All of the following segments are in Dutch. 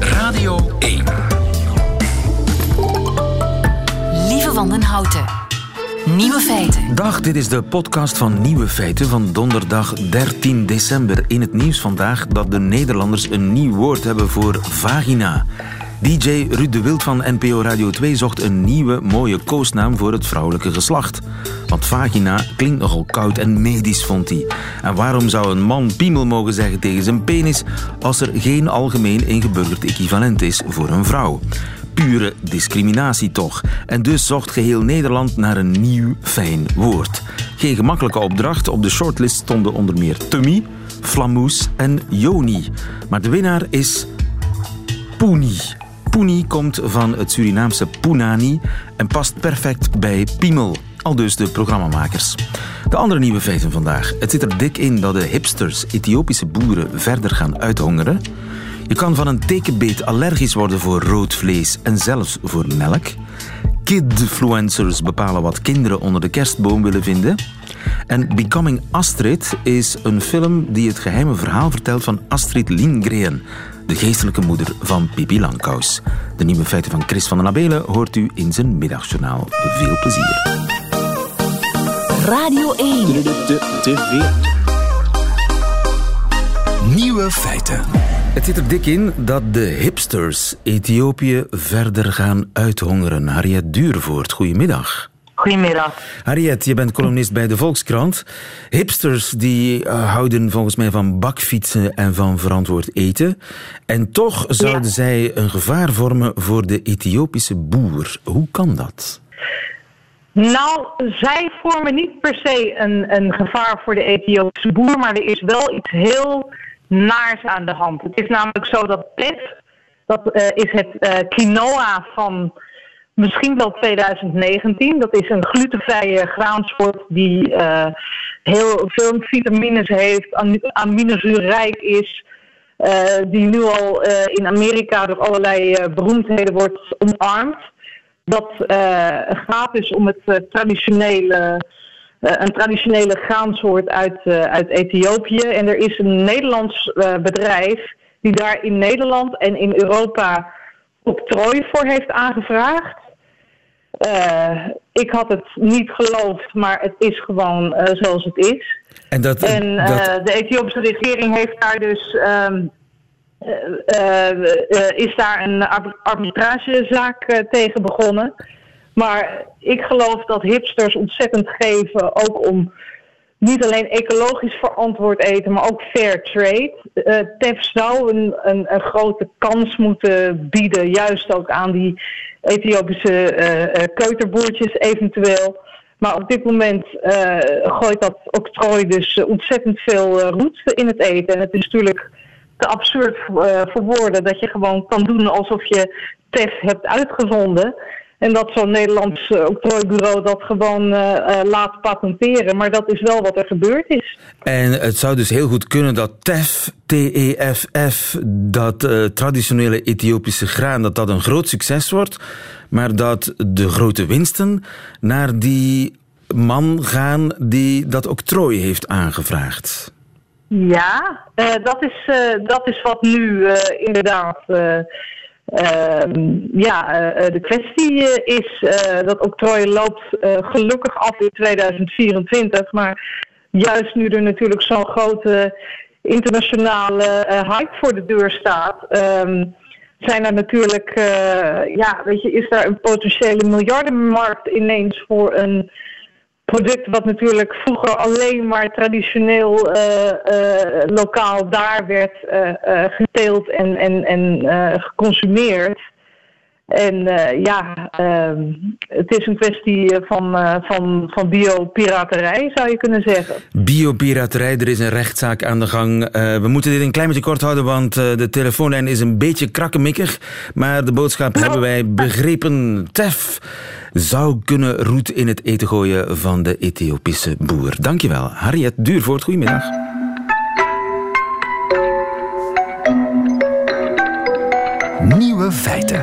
Radio 1. Lieve Wandenhouten. Nieuwe feiten. Dag, dit is de podcast van Nieuwe Feiten van donderdag 13 december. In het nieuws vandaag dat de Nederlanders een nieuw woord hebben voor vagina. DJ Ruud de Wild van NPO Radio 2 zocht een nieuwe, mooie koosnaam voor het vrouwelijke geslacht. Want vagina klinkt nogal koud en medisch, vond hij. En waarom zou een man piemel mogen zeggen tegen zijn penis als er geen algemeen ingeburgerd equivalent is voor een vrouw? Pure discriminatie toch. En dus zocht geheel Nederland naar een nieuw, fijn woord. Geen gemakkelijke opdracht. Op de shortlist stonden onder meer tummy, flamoes en joni. Maar de winnaar is Poenie. Poenie komt van het Surinaamse Punani en past perfect bij piemel. Al dus de programmamakers. De andere nieuwe feiten vandaag. Het zit er dik in dat de hipsters Ethiopische boeren verder gaan uithongeren. Je kan van een tekenbeet allergisch worden voor rood vlees en zelfs voor melk. Kidfluencers bepalen wat kinderen onder de kerstboom willen vinden. En Becoming Astrid is een film die het geheime verhaal vertelt van Astrid Lindgren, de geestelijke moeder van Pippi Langkous. De nieuwe feiten van Chris van den Abelen hoort u in zijn middagjournaal. Veel plezier. Radio 1. Nieuwe feiten. Het zit er dik in dat de hipsters Ethiopië verder gaan uithongeren. Harriet Duurvoort, goedemiddag. Goedemiddag. Harriet, je bent columnist bij de Volkskrant. Hipsters die eh, houden volgens mij van bakfietsen en van verantwoord eten. En toch zouden zij een gevaar vormen voor de Ethiopische boer. Hoe kan dat? Nou, zij vormen niet per se een, een gevaar voor de Ethiopische boer, maar er is wel iets heel naars aan de hand. Het is namelijk zo dat PET, dat eh, is het eh, quinoa van misschien wel 2019. Dat is een glutenvrije graansoort die eh, heel veel vitamines heeft, am- aminozuurrijk is. eh, die nu al eh, in Amerika door allerlei beroemdheden wordt omarmd. Dat gaat dus om het traditionele, een traditionele graansoort uit, uit Ethiopië. En er is een Nederlands bedrijf die daar in Nederland en in Europa octrooi voor heeft aangevraagd. Eh, ik had het niet geloofd, maar het is gewoon eh, zoals het is. En dat, En eh, dat, de Ethiopische regering heeft daar dus. ehm, eh, eh, eh, is daar een ar- arbitragezaak tegen begonnen. Maar ik geloof dat hipsters ontzettend geven, ook om niet alleen ecologisch verantwoord eten, maar ook fair trade. Eh TEF zou een, een, een grote kans moeten bieden, juist ook aan die Ethiopische eh, eh, keuterboertjes eventueel. Maar op dit moment eh, gooit dat octrooi dus ontzettend veel roet in het eten. En het is natuurlijk te absurd voor woorden dat je gewoon kan doen alsof je TEF hebt uitgevonden. En dat zo'n Nederlands eh, octrooibureau dat gewoon eh, eh, laat patenteren. Maar dat is wel wat er gebeurd is. en het zou dus heel goed kunnen dat TEF, T-E-F-F, dat traditionele Ethiopische graan, dat dat een groot succes wordt, maar dat de grote winsten naar die man gaan die dat octrooi heeft aangevraagd. Ja, dat, is, dat is wat nu inderdaad ja, eh, eh, de kwestie eh, is. Dat octrooi loopt gelukkig af in 2024. Maar juist nu er natuurlijk zo'n grote internationale hype voor de deur staat. ehm, zijn er natuurlijk, ja, weet je, is daar een potentiële miljardenmarkt ineens voor een product wat natuurlijk vroeger alleen maar traditioneel eh, eh, lokaal daar werd eh, geteeld en, en, en geconsumeerd. En ja, ehm, het is een kwestie van, van, van biopiraterij, zou je kunnen zeggen. Biopiraterij, er is een rechtszaak aan de gang. We moeten dit een klein beetje kort houden, want de telefoonlijn is een beetje krakkemikkig. Maar de boodschap hebben wij begrepen. TEF zou kunnen roet in het eten gooien van de Ethiopische boer. Dankjewel. Harriet Duurvoort, goedemiddag. Nieuwe feiten.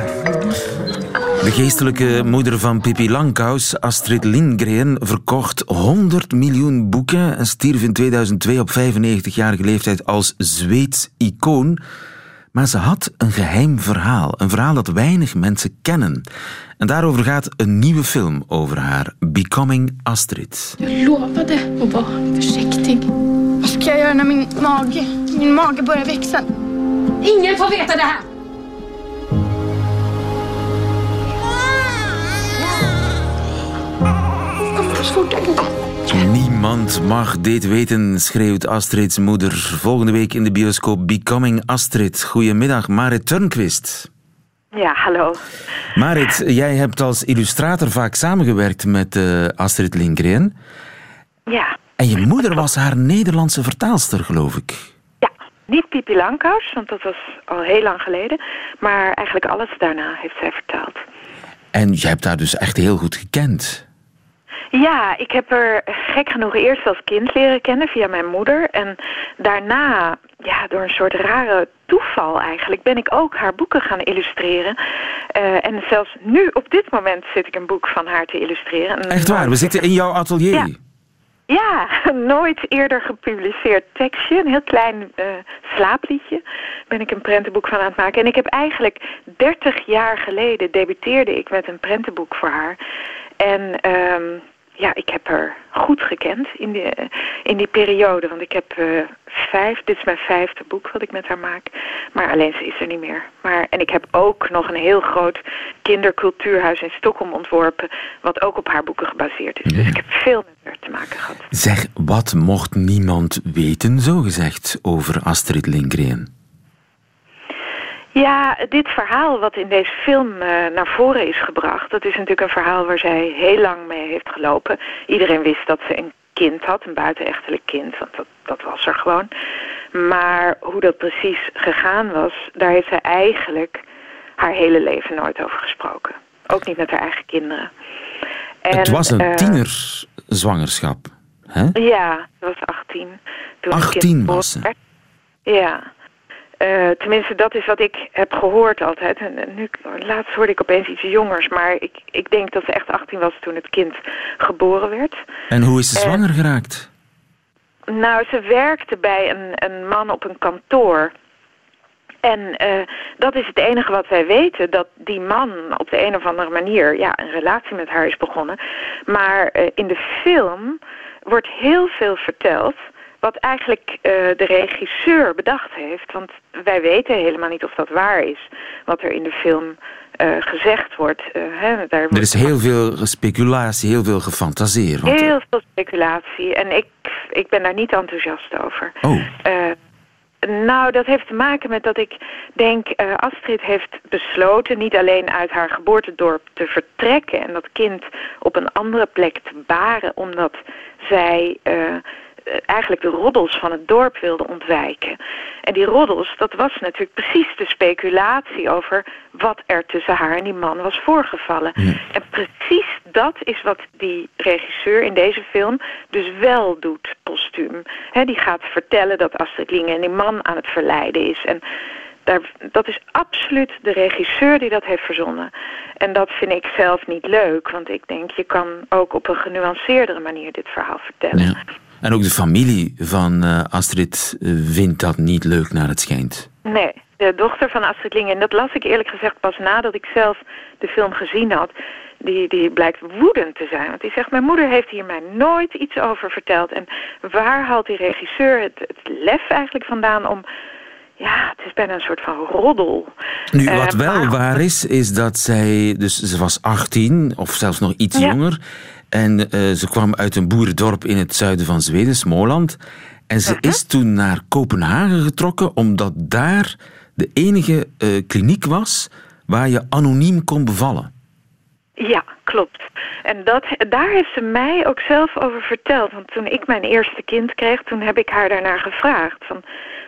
De geestelijke moeder van Pippi Langkous, Astrid Lindgren, verkocht 100 miljoen boeken en stierf in 2002 op 95-jarige leeftijd als Zweeds icoon. Maar ze had een geheim verhaal. Een verhaal dat weinig mensen kennen. En daarover gaat een nieuwe film over haar. Becoming Astrid. Jag lovade att vara försiktig. Vad ska jag göra när min mage, min mage börjar växa? Ingen får veta det här! Kom så fort det går. Niemand mag dit weten, schreeuwt Astrids moeder. Volgende week in de bioscoop Becoming Astrid. Goedemiddag, Marit Turnquist. Ja, hallo. Marit, jij hebt als illustrator vaak samengewerkt met uh, Astrid Lindgren. Ja. En je moeder was haar Nederlandse vertaalster, geloof ik. Ja, niet Pipi Langkous, want dat was al heel lang geleden. Maar eigenlijk alles daarna heeft zij vertaald. En je hebt haar dus echt heel goed gekend. Ja, ik heb er gek genoeg eerst als kind leren kennen via mijn moeder. En daarna, ja, door een soort rare toeval eigenlijk, ben ik ook haar boeken gaan illustreren. Uh, en zelfs nu, op dit moment, zit ik een boek van haar te illustreren. Echt waar? We zitten in jouw atelier. Ja. Ja, nooit eerder gepubliceerd tekstje. Een heel klein uh, slaapliedje ben ik een prentenboek van aan het maken. En ik heb eigenlijk 30 jaar geleden debuteerde ik met een prentenboek voor haar. En um, ja, ik heb haar goed gekend in die, in die periode. Want ik heb uh, vijf, dit is mijn vijfde boek wat ik met haar maak. Maar alleen ze is er niet meer. Maar, en ik heb ook nog een heel groot kindercultuurhuis in Stockholm ontworpen. Wat ook op haar boeken gebaseerd is. Dus ik heb veel met haar te maken gehad. Zeg, wat mocht niemand weten, zo gezegd, over Astrid Lindgren? Ja, dit verhaal wat in deze film uh, naar voren is gebracht... dat is natuurlijk een verhaal waar zij heel lang mee heeft gelopen. Iedereen wist dat ze een kind had, een buitenechtelijk kind, want dat, dat was er gewoon. Maar hoe dat precies gegaan was, daar heeft zij eigenlijk haar hele leven nooit over gesproken. Ook niet met haar eigen kinderen. En, het was een uh, tienerzwangerschap, hè? Ja, ze was 18. Toen 18 was ze? Ja. Uh, tenminste, dat is wat ik heb gehoord altijd. En nu, laatst hoorde ik opeens iets jongers, maar ik, ik denk dat ze echt 18 was toen het kind geboren werd. En hoe is ze zwanger uh, geraakt? Nou, ze werkte bij een, een man op een kantoor. En uh, dat is het enige wat wij weten, dat die man op de een of andere manier ja, een relatie met haar is begonnen. Maar in de film wordt heel veel verteld wat eigenlijk uh, de regisseur bedacht heeft. Want wij weten helemaal niet of dat waar is, wat er in de film uh, gezegd wordt. Uh, hè, daar er is heel veel speculatie, heel veel gefantaseerd. Heel veel speculatie en ik, ik ben daar niet enthousiast over. Oh. Nou, dat heeft te maken met dat ik denk... Uh, Astrid heeft besloten niet alleen uit haar geboortedorp te vertrekken... en dat kind op een andere plek te baren... omdat zij uh, eigenlijk de roddels van het dorp wilde ontwijken. En die roddels, dat was natuurlijk precies de speculatie over wat er tussen haar en die man was voorgevallen. Ja. En precies dat is wat die regisseur in deze film dus wel doet, postuum. He, die gaat vertellen dat Astrid Lingen en die man aan het verleiden is. En daar, dat is absoluut de regisseur die dat heeft verzonnen. En dat vind ik zelf niet leuk, want ik denk je kan ook op een genuanceerdere manier dit verhaal vertellen. Ja. En ook de familie van uh, Astrid vindt dat niet leuk naar het schijnt. Nee, de dochter van Astrid Lingen. En dat las ik eerlijk gezegd pas nadat ik zelf de film gezien had. Die, die blijkt woedend te zijn. Want die zegt, mijn moeder heeft hier mij nooit iets over verteld. En waar haalt die regisseur het, het lef eigenlijk vandaan om... Ja, het is bijna een soort van roddel. Nu, wat uh, wel maar... waar is, is dat zij... Dus ze was 18, of zelfs nog iets ja. jonger... En uh, ze kwam uit een boerendorp in het zuiden van Zweden, Småland. En ze uh -huh. is toen naar Kopenhagen getrokken, omdat daar de enige uh, kliniek was waar je anoniem kon bevallen. Ja, klopt. En dat, daar heeft ze mij ook zelf over verteld. Want toen ik mijn eerste kind kreeg, toen heb ik haar daarnaar gevraagd. Van,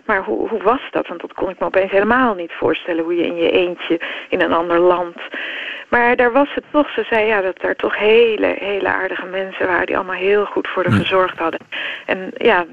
maar hoe, hoe was dat? Want dat kon ik me opeens helemaal niet voorstellen. Hoe je in je eentje in een ander land... Maar daar was het toch, ze zei ja, dat er toch hele, hele aardige mensen waren... die allemaal heel goed voor haar Hm. gezorgd hadden. En ja,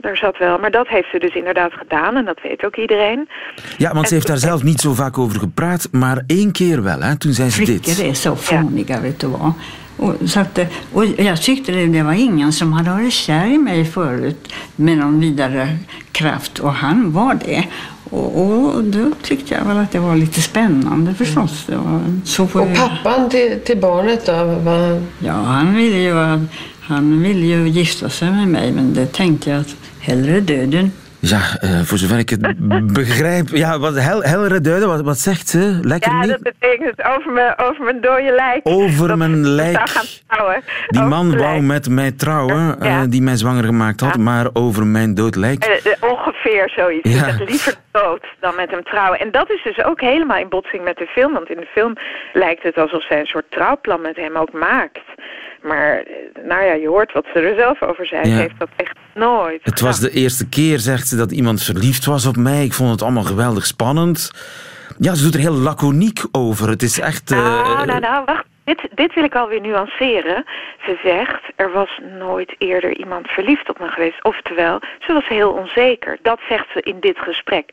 daar zat wel. Maar dat heeft ze dus inderdaad gedaan en dat weet ook iedereen. Ja, want ze heeft daar zelf niet zo vaak over gepraat, maar één keer wel, hè? toen zei ze dit. Flickor är så fåniga, vet du vad. Och, så att, och jag tyckte det, det var ingen som hade varit kär i mig förut med någon vidare kraft och han var det. Och, och då tyckte jag väl att det var lite spännande förstås. Det var, så får Och pappan till, till barnet då? Var, Ja, han ville ju, han ville ju gifta sig med mig, men det tänkte jag att hellre döden. Ja, eh, voor zover ik het begrijp. Ja, wat hel, hellere duiden, wat, wat zegt ze? Lekker Ja, niet? dat betekent over mijn, over mijn dode lijk. Over Dat mijn lijk. zou gaan trouwen. Die Over man wou lijk. met mij trouwen, eh, die mij zwanger gemaakt had, maar over mijn dood lijk. Eh, ongeveer zoiets. Ja. Zegt liever dood dan met hem trouwen. En dat is dus ook helemaal in botsing met de film. Want in de film lijkt het alsof zij een soort trouwplan met hem ook maakt. Maar eh, nou ja, je hoort wat ze er zelf over zei. Ja. Ze heeft dat echt nooit Het was de eerste keer, zegt ze, dat iemand verliefd was op mij. Ik vond het allemaal geweldig spannend. Ja, ze doet er heel laconiek over. Het is echt... Nou, nou, nou, wacht. Dit, dit wil ik alweer nuanceren. Ze zegt, er was nooit eerder iemand verliefd op me geweest. Oftewel, ze was heel onzeker. Dat zegt ze in dit gesprek.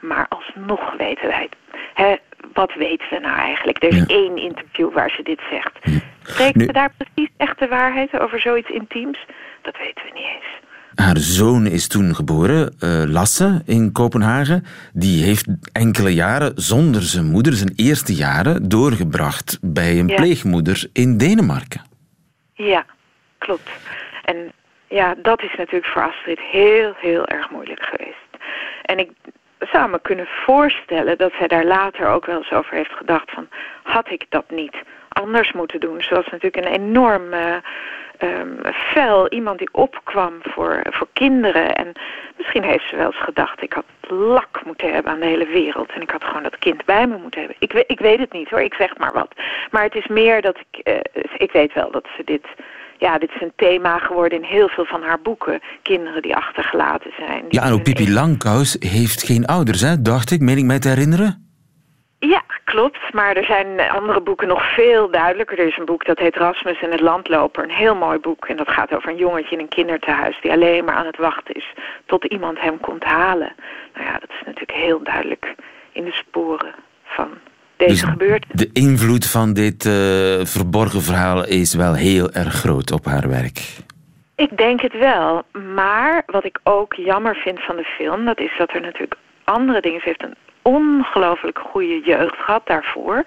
Maar alsnog weten wij het. Wat weten we nou eigenlijk? Er is Ja. één interview waar ze dit zegt. Spreekt Nu- ze daar precies echt de waarheid over zoiets intiems? Dat weten we niet eens. Haar zoon is toen geboren, eh, Lasse, in Kopenhagen. Die heeft enkele jaren zonder zijn moeder, zijn eerste jaren, doorgebracht bij een Ja. pleegmoeder in Denemarken. Ja, klopt. En ja, dat is natuurlijk voor Astrid heel, heel erg moeilijk geweest. En ik me kunnen voorstellen dat zij daar later ook wel eens over heeft gedacht van... had ik dat niet anders moeten doen? Ze was natuurlijk een enorm ehm, fel iemand die opkwam voor, voor kinderen. En misschien heeft ze wel eens gedacht... ik had lak moeten hebben aan de hele wereld... en ik had gewoon dat kind bij me moeten hebben. Ik, ik weet het niet hoor, ik zeg maar wat. Maar het is meer dat ik... eh, ik weet wel dat ze dit ja, dit is een thema geworden in heel veel van haar boeken. Kinderen die achtergelaten zijn. die Ja, en ook Pippi Langkous heeft geen ouders, hè, dacht ik. Meen ik mij te herinneren? Ja, klopt. Maar er zijn andere boeken nog veel duidelijker. Er is een boek dat heet Rasmus en het landloper. Een heel mooi boek. En dat gaat over een jongetje in een kinderthuis... die alleen maar aan het wachten is tot iemand hem komt halen. Nou ja, dat is natuurlijk heel duidelijk in de sporen van deze Dus gebeurtenis. de invloed van dit eh, verborgen verhaal is wel heel erg groot op haar werk. Ik denk het wel. Maar wat ik ook jammer vind van de film... dat is dat er natuurlijk andere dingen... Ze heeft een ongelooflijk goede jeugd gehad daarvoor.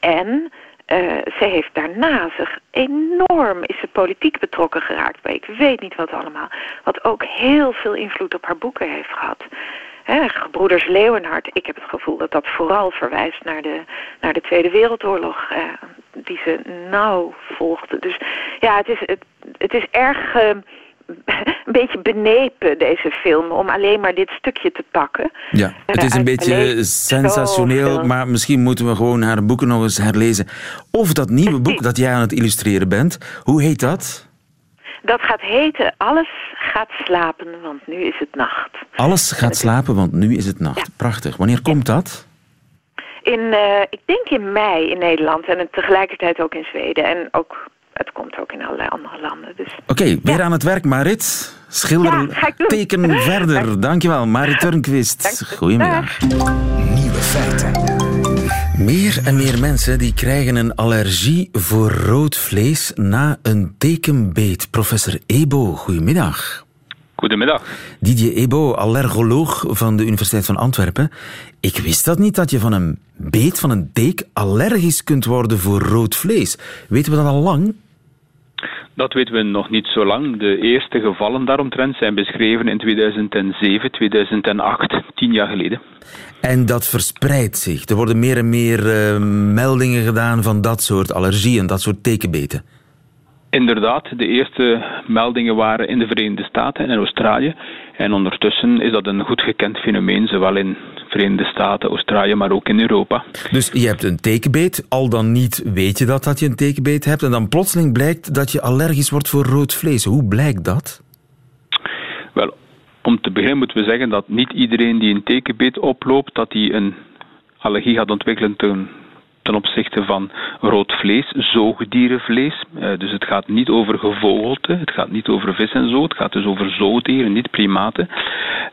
En eh, ze heeft daarna zich enorm... is ze politiek betrokken geraakt bij ik weet niet wat allemaal. Wat ook heel veel invloed op haar boeken heeft gehad. Hè, Gebroeders Leeuwenhard, ik heb het gevoel dat dat vooral verwijst naar de, naar de Tweede Wereldoorlog, eh, die ze nauw volgde. Dus ja, het is, het, het is erg eh, een beetje benepen, deze film, om alleen maar dit stukje te pakken. Ja, het is een uit beetje sensationeel, maar misschien moeten we gewoon haar boeken nog eens herlezen. Of dat nieuwe boek dat jij aan het illustreren bent, hoe heet dat? Dat gaat heten Alles gaat slapen, want nu is het nacht. Alles gaat slapen, want nu is het nacht. Prachtig. Wanneer komt dat? In, eh, ik denk in mei in Nederland en tegelijkertijd ook in Zweden. En ook, het komt ook in allerlei andere landen. Dus Oké, weer aan het werk, Marit. Schilder, Ja, teken verder. Dankjewel, Marit Turnquist. Goedemiddag. Nieuwe feiten. Meer en meer mensen die krijgen een allergie voor rood vlees na een tekenbeet. Professor Ebo, goedemiddag. Goedemiddag. Didier Ebo, allergoloog van de Universiteit van Antwerpen. Ik wist dat niet, dat je van een beet, van een teek, allergisch kunt worden voor rood vlees. Weten we dat al lang? Dat weten we nog niet zo lang. De eerste gevallen daaromtrent zijn beschreven in 2007, 2008, tien jaar geleden. En dat verspreidt zich. Er worden meer en meer eh, meldingen gedaan van dat soort allergieën, dat soort tekenbeten. Inderdaad, de eerste meldingen waren in de Verenigde Staten en in Australië. En ondertussen is dat een goed gekend fenomeen, zowel in de Verenigde Staten, Australië, maar ook in Europa. Dus je hebt een tekenbeet, al dan niet weet je dat, dat je een tekenbeet hebt, en dan plotseling blijkt dat je allergisch wordt voor rood vlees. Hoe blijkt dat? Wel, om te beginnen moeten we zeggen dat niet iedereen die een tekenbeet oploopt, dat hij een allergie gaat ontwikkelen ten ten opzichte van rood vlees, zoogdierenvlees. Uh, dus het gaat niet over gevogelte, het gaat niet over vis en zo, het gaat dus over zoogdieren, niet primaten.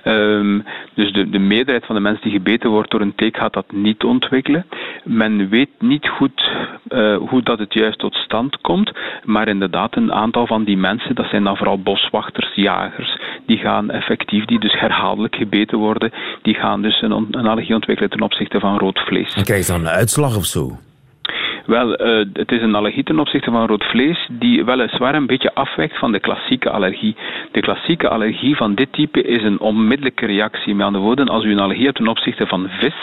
Um, dus de, de meerderheid van de mensen die gebeten wordt door een teek gaat dat niet ontwikkelen. Men weet niet goed uh, hoe dat het juist tot stand komt, maar inderdaad een aantal van die mensen, dat zijn dan vooral boswachters, jagers, die gaan effectief, die dus herhaaldelijk gebeten worden, die gaan dus een, een allergie ontwikkelen ten opzichte van rood vlees. En krijg je dan een uitslag of zo? dazu. Wel, uh, het is een allergie ten opzichte van rood vlees die weliswaar een beetje afwijkt van de klassieke allergie. De klassieke allergie van dit type is een onmiddellijke reactie. Met andere woorden, als u een allergie hebt ten opzichte van vis,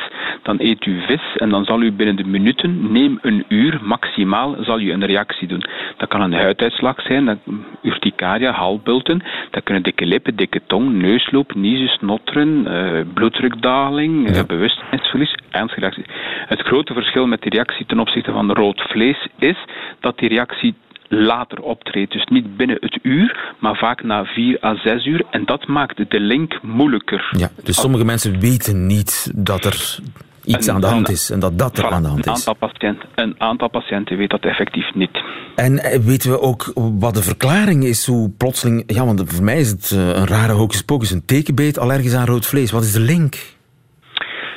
dan eet u vis en dan zal u binnen de minuten, neem een uur maximaal, zal u een reactie doen. Dat kan een huiduitslag zijn, dat, urticaria, halbulten, dat kunnen dikke lippen, dikke tong, neusloop, niezen, snotteren, uh, bloeddrukdaling, ja. uh, bewustzijnsverlies, ernstige reacties. Het grote verschil met die reactie ten opzichte van rood vlees is dat die reactie later optreedt. Dus niet binnen het uur, maar vaak na vier à zes uur. En dat maakt de link moeilijker. Ja, dus sommige mensen weten niet dat er iets een, aan de hand is en dat dat er aan de hand een is. Aantal patiënten, een aantal patiënten weet dat effectief niet. En eh, weten we ook wat de verklaring is, hoe plotseling... Ja, want voor mij is het een rare hocus pocus, een tekenbeet allergisch aan rood vlees. Wat is de link?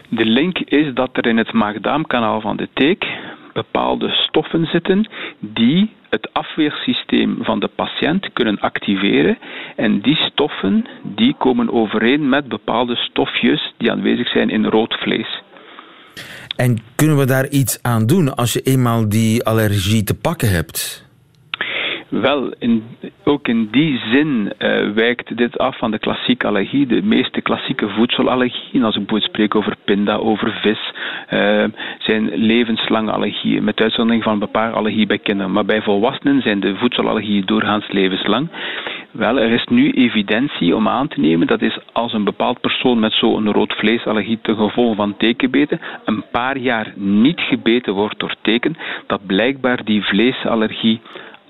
De link is dat er in het maag-darmkanaal van de teek bepaalde stoffen zitten die het afweersysteem van de patiënt kunnen activeren. En die stoffen die komen overeen met bepaalde stofjes die aanwezig zijn in rood vlees. En kunnen we daar iets aan doen als je eenmaal die allergie te pakken hebt? Wel, in, ook in die zin uh, wijkt dit af van de klassieke allergie, de meeste klassieke voedselallergieën. Als ik bijvoorbeeld spreek over pinda, over vis, uh, zijn levenslange allergieën, met uitzondering van een paar allergieën bij kinderen. Maar bij volwassenen zijn de voedselallergieën doorgaans levenslang. Wel, er is nu evidentie om aan te nemen dat is als een bepaald persoon met zo'n rood vleesallergie te gevolg van tekenbeten een paar jaar niet gebeten wordt door teken, dat blijkbaar die vleesallergie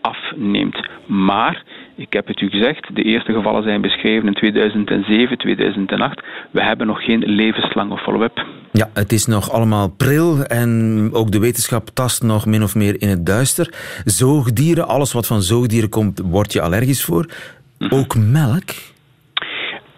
afneemt. Maar, ik heb het u gezegd, de eerste gevallen zijn beschreven in 2007, 2008. We hebben nog geen levenslange follow-up. Ja, het is nog allemaal pril en ook de wetenschap tast nog min of meer in het duister. Zoogdieren, alles wat van zoogdieren komt, word je allergisch voor. Mm-hmm. Ook melk.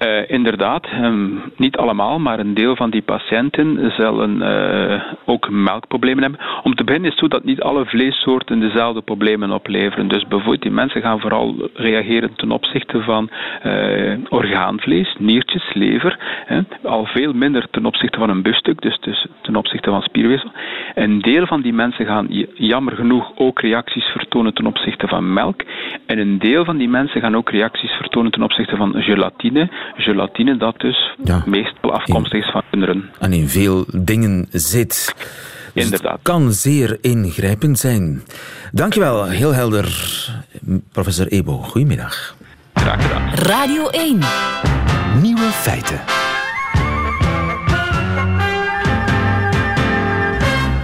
Uh, inderdaad, um, niet allemaal, maar een deel van die patiënten zullen uh, ook melkproblemen hebben. Om te beginnen is het zo dat niet alle vleessoorten dezelfde problemen opleveren. Dus bijvoorbeeld die mensen gaan vooral reageren ten opzichte van uh, orgaanvlees, niertjes, lever, hè, al veel minder ten opzichte van een busstuk, dus, dus ten opzichte van spierweefsel. Een deel van die mensen gaan jammer genoeg ook reacties vertonen ten opzichte van melk. En een deel van die mensen gaan ook reacties vertonen ten opzichte van gelatine, gelatine dat dus ja. meestal afkomstig is van runderen. En in veel dingen zit. Dus Inderdaad. Het kan zeer ingrijpend zijn. Dankjewel, heel helder, professor Ebo. Goedemiddag. Graag gedaan. Radio 1. Nieuwe feiten.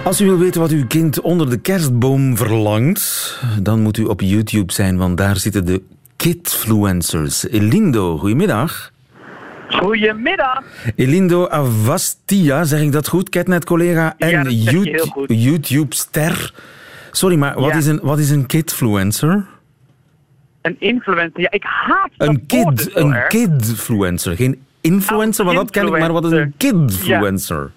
Als u wil weten wat uw kind onder de kerstboom verlangt, dan moet u op YouTube zijn, want daar zitten de kidfluencers. Elindo, goedemiddag. Goedemiddag. Elindo Avastia, zeg ik dat goed? Catnet-collega en ja, YouTube, YouTube-ster. Sorry, maar wat, Ja. is een, wat is een kidfluencer? Een influencer. Ja, ik haat dat Een woord kid, dus een kidfluencer. Geen influencer, want dat ken ik, maar wat is een kidfluencer?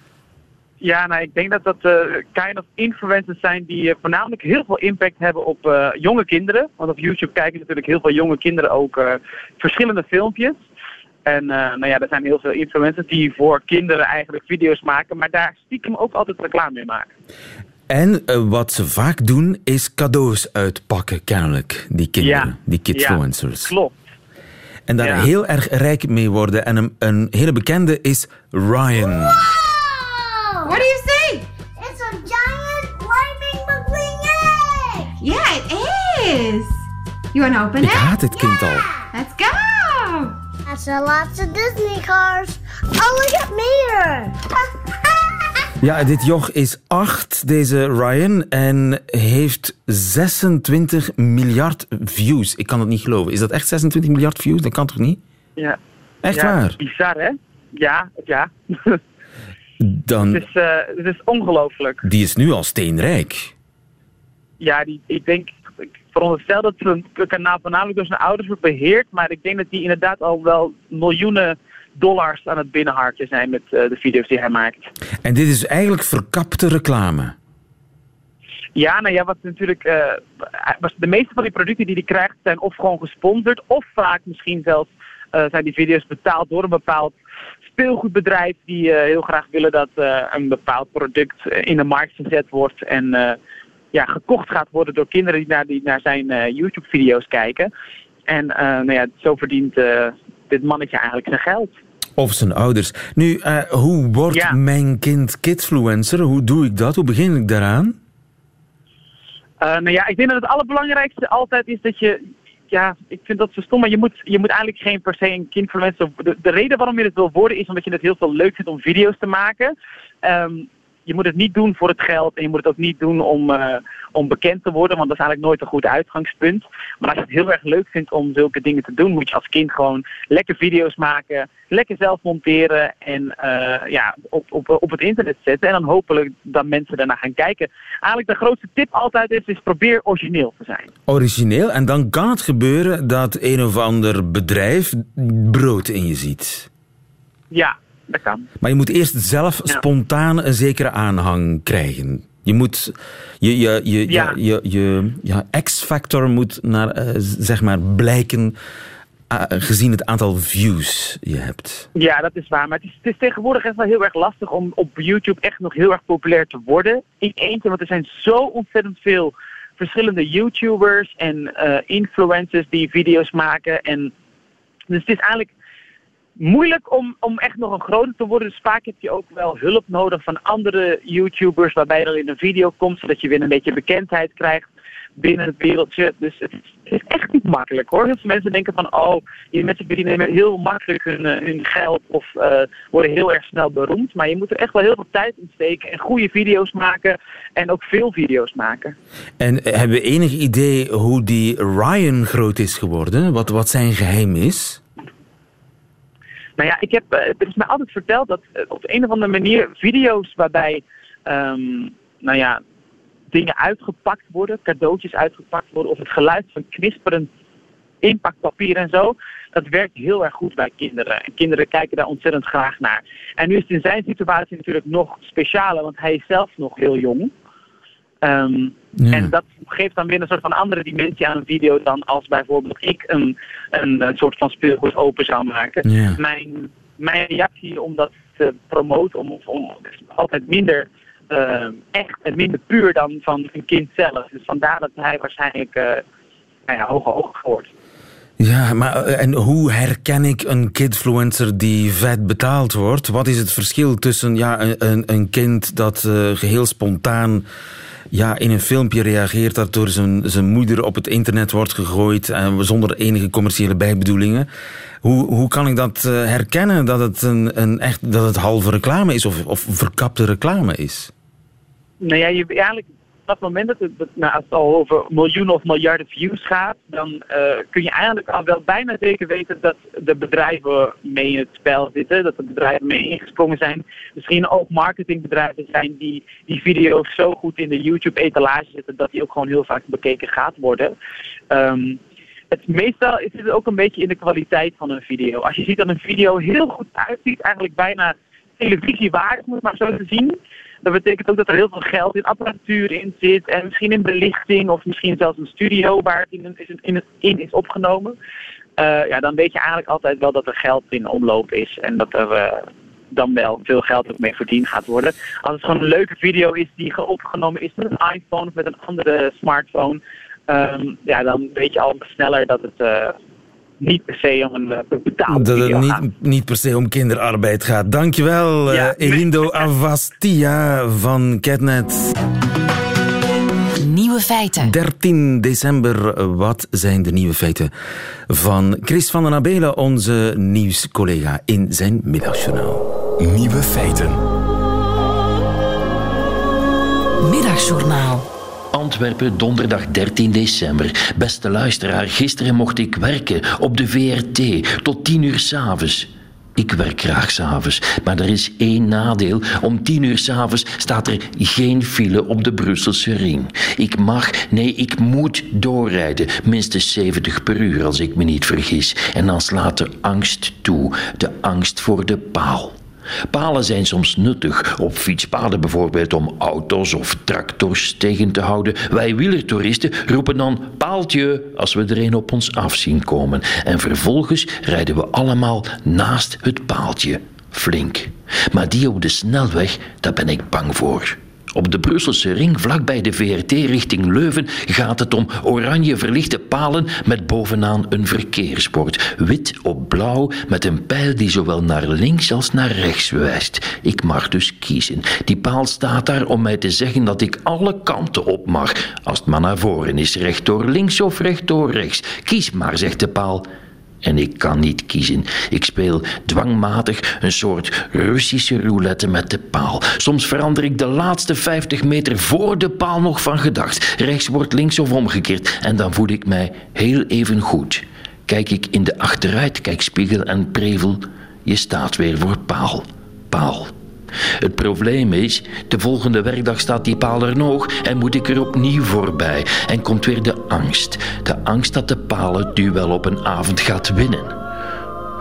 Ja, nou, ik denk dat dat eh kind of influencers zijn die eh, voornamelijk heel veel impact hebben op eh, jonge kinderen. Want op YouTube kijken natuurlijk heel veel jonge kinderen ook verschillende filmpjes. En eh, nou ja, er zijn heel veel influencers die voor kinderen eigenlijk video's maken, maar daar stiekem ook altijd reclame mee maken. En eh, wat ze vaak doen, is cadeaus uitpakken, kennelijk, die kinderen, Ja. die kidfluencers. Klopt. En daar Ja. heel erg rijk mee worden. En een, een hele bekende is Ryan. What do you see? It's a giant flaming McQueen egg! Yeah, it is! You want to open Ik it? haat dit kind al. Let's go! Lots of Disney cars. Oh, look at me! Ja, dit joch is acht, deze Ryan, en heeft 26 miljard views. Ik kan het niet geloven. Is dat echt 26 miljard views? Dat kan toch niet? Ja. Echt ja, waar? Bizar, hè? Ja, ja. Dan, Het is, eh, het is ongelooflijk. die is nu al steenrijk. Ja, die, ik denk, veronderstel dat zo'n kanaal voornamelijk door zijn ouders wordt beheerd. Maar ik denk dat die inderdaad al wel miljoenen dollars aan het binnenharken zijn met eh, de video's die hij maakt. En dit is eigenlijk verkapte reclame. Ja, nou ja, wat natuurlijk. was de meeste van die producten die hij krijgt zijn of gewoon gesponsord, of vaak misschien zelfs eh, zijn die video's betaald door een bepaald speelgoedbedrijf die heel graag willen dat een bepaald product in de markt gezet wordt en ja, gekocht gaat worden door kinderen die naar, die naar zijn eh, YouTube-video's kijken. En eh, nou ja, zo verdient eh, dit mannetje eigenlijk zijn geld. Of zijn ouders. Nu, hoe wordt mijn kind kidfluencer? Hoe doe ik dat? Hoe begin ik daaraan? Nou ja, ik denk dat het allerbelangrijkste altijd is dat je. Ja, ik vind dat zo stom, maar je moet, je moet eigenlijk geen per se een kindfluencer. De, de reden waarom je het wil worden is omdat je het heel veel leuk vindt om video's te maken. Ehm, je moet het niet doen voor het geld en je moet het ook niet doen om, eh, om bekend te worden, want dat is eigenlijk nooit een goed uitgangspunt. Maar als je het heel erg leuk vindt om zulke dingen te doen, moet je als kind gewoon lekker video's maken, lekker zelf monteren en eh, ja, op, op, op het internet zetten. En dan hopelijk dat mensen daarna gaan kijken. Eigenlijk de grootste tip altijd is, is probeer origineel te zijn. Origineel. En dan kan het gebeuren dat een of ander bedrijf brood in je ziet. Ja, dat kan. Maar je moet eerst zelf spontaan een zekere aanhang krijgen. Je moet... Je, je, je, ja. je, je, ja, X-factor moet naar, eh, zeg maar, blijken eh, gezien het aantal views je hebt. Ja, dat is waar. Maar het is, het is tegenwoordig echt wel heel erg lastig om op YouTube echt nog heel erg populair te worden. In eentje, want er zijn zo ontzettend veel verschillende YouTubers en eh, influencers die video's maken. En dus het is eigenlijk moeilijk om, om echt nog een groter te worden. Dus vaak heb je ook wel hulp nodig van andere YouTubers waarbij je dan in een video komt, zodat je weer een beetje bekendheid krijgt binnen het wereldje. Dus het is, echt niet makkelijk hoor. Heel veel mensen denken van, oh, die mensen verdienen heel makkelijk hun, eh, hun geld of uh, worden heel erg snel beroemd. Maar je moet er echt wel heel veel tijd in steken en goede video's maken en ook veel video's maken. En hebben we enig idee hoe die Ryan groot is geworden? Wat, wat zijn geheim is? Nou ja, ik heb, uh, er is mij altijd verteld dat uh, op een of andere manier video's waarbij, um, nou ja, dingen uitgepakt worden, cadeautjes uitgepakt worden, of het geluid van knisperend inpakpapier en zo, dat werkt heel erg goed bij kinderen. En kinderen kijken daar ontzettend graag naar. En nu is het in zijn situatie natuurlijk nog specialer, want hij is zelf nog heel jong. Um, ja. En dat geeft dan weer een soort van andere dimensie aan een video dan als bijvoorbeeld ik een, een, een soort van speelgoed open zou maken. Ja. Mijn, mijn reactie om dat te promoten, om, om is altijd minder uh, echt en minder puur dan van een kind zelf. Dus vandaar dat hij waarschijnlijk uh, nou ja, hoge ogen wordt. Ja, maar en hoe herken ik een kidfluencer die vet betaald wordt? Wat is het verschil tussen ja, een, een kind dat uh, geheel spontaan ja, in een filmpje reageert dat door zijn, zijn moeder op het internet wordt gegooid en zonder enige commerciële bijbedoelingen. Hoe, hoe kan ik dat uh, herkennen dat het, een, een echt, dat het halve reclame is of, of verkapte reclame is? Nou ja, je, eigenlijk dat moment dat het, nou, al over miljoenen of miljarden views gaat, dan uh, kun je eigenlijk al wel bijna zeker weten dat de bedrijven mee in het spel zitten, dat de bedrijven mee ingesprongen zijn. Misschien ook marketingbedrijven zijn die die video's zo goed in de YouTube-etalage zetten dat die ook gewoon heel vaak bekeken gaat worden. Um, het, meestal is het ook een beetje in de kwaliteit van een video. Als je ziet dat een video heel goed uitziet, eigenlijk bijna televisiewaardig, moet maar zo te zien. Dat betekent ook dat er heel veel geld in apparatuur in zit. En misschien in belichting of misschien zelfs een studio waar het in, in, in is opgenomen. Uh, ja, dan weet je eigenlijk altijd wel dat er geld in omloop is. En dat er uh, dan wel veel geld ook mee verdiend gaat worden. Als het gewoon een leuke video is die opgenomen is met een iPhone of met een andere smartphone. Um, ja, dan weet je al sneller dat het... Uh, niet per se om een uh, betaalde Dat het niet, niet, per se om kinderarbeid gaat. Dankjewel, ja, uh, Elindo Avastia van Catnet. Nieuwe feiten. 13 december, wat zijn de nieuwe feiten van Chris van den Abelen, onze nieuwscollega in zijn middagjournaal. Nieuwe feiten. Middagjournaal. Antwerpen, donderdag 13 december. Beste luisteraar, gisteren mocht ik werken op de VRT tot 10 uur s'avonds. Ik werk graag s'avonds, maar er is één nadeel. Om tien uur s'avonds staat er geen file op de Brusselse ring. Ik mag, nee, ik moet doorrijden. Minstens 70 per uur, als ik me niet vergis. En dan slaat de angst toe. De angst voor de paal. Palen zijn soms nuttig, op fietspaden bijvoorbeeld om auto's of tractors tegen te houden. Wij wielertoeristen roepen dan paaltje als we er een op ons af zien komen. En vervolgens rijden we allemaal naast het paaltje. Flink. Maar die op de snelweg, daar ben ik bang voor. Op de Brusselse ring, vlakbij de VRT richting Leuven, gaat het om oranje verlichte palen met bovenaan een verkeersbord. Wit op blauw met een pijl die zowel naar links als naar rechts wijst. Ik mag dus kiezen. Die paal staat daar om mij te zeggen dat ik alle kanten op mag. Als het maar naar voren is, rechtdoor links of rechtdoor rechts. Kies maar, zegt de paal. En ik kan niet kiezen. Ik speel dwangmatig een soort Russische roulette met de paal. Soms verander ik de laatste 50 meter voor de paal nog van gedacht. Rechts wordt links of omgekeerd. En dan voel ik mij heel even goed. Kijk ik in de achteruitkijkspiegel en prevel. Je staat weer voor paal. Paal. Het probleem is, de volgende werkdag staat die paal er nog en moet ik er opnieuw voorbij. En komt weer de angst. De angst dat de paal het duel op een avond gaat winnen.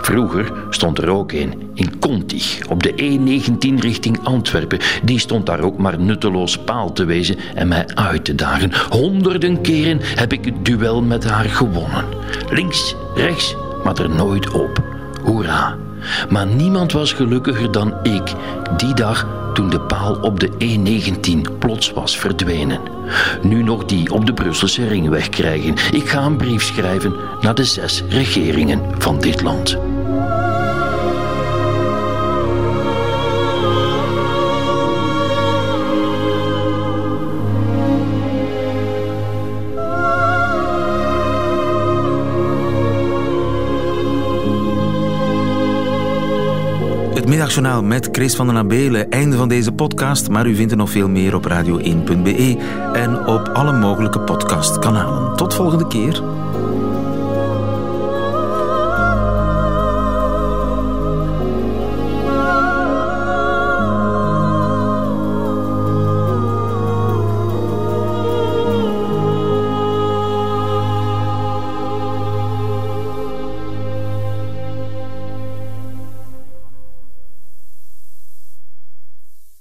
Vroeger stond er ook een, in Conti, op de E19 richting Antwerpen. Die stond daar ook maar nutteloos paal te wezen en mij uit te dagen. Honderden keren heb ik het duel met haar gewonnen. Links, rechts, maar er nooit op. Hoera! Maar niemand was gelukkiger dan ik die dag toen de paal op de E19 plots was verdwenen. Nu nog die op de Brusselse ringweg krijgen. Ik ga een brief schrijven naar de zes regeringen van dit land. Middagjournaal met Chris van den Abelen. Einde van deze podcast, maar u vindt er nog veel meer op radio1.be en op alle mogelijke podcastkanalen. Tot volgende keer.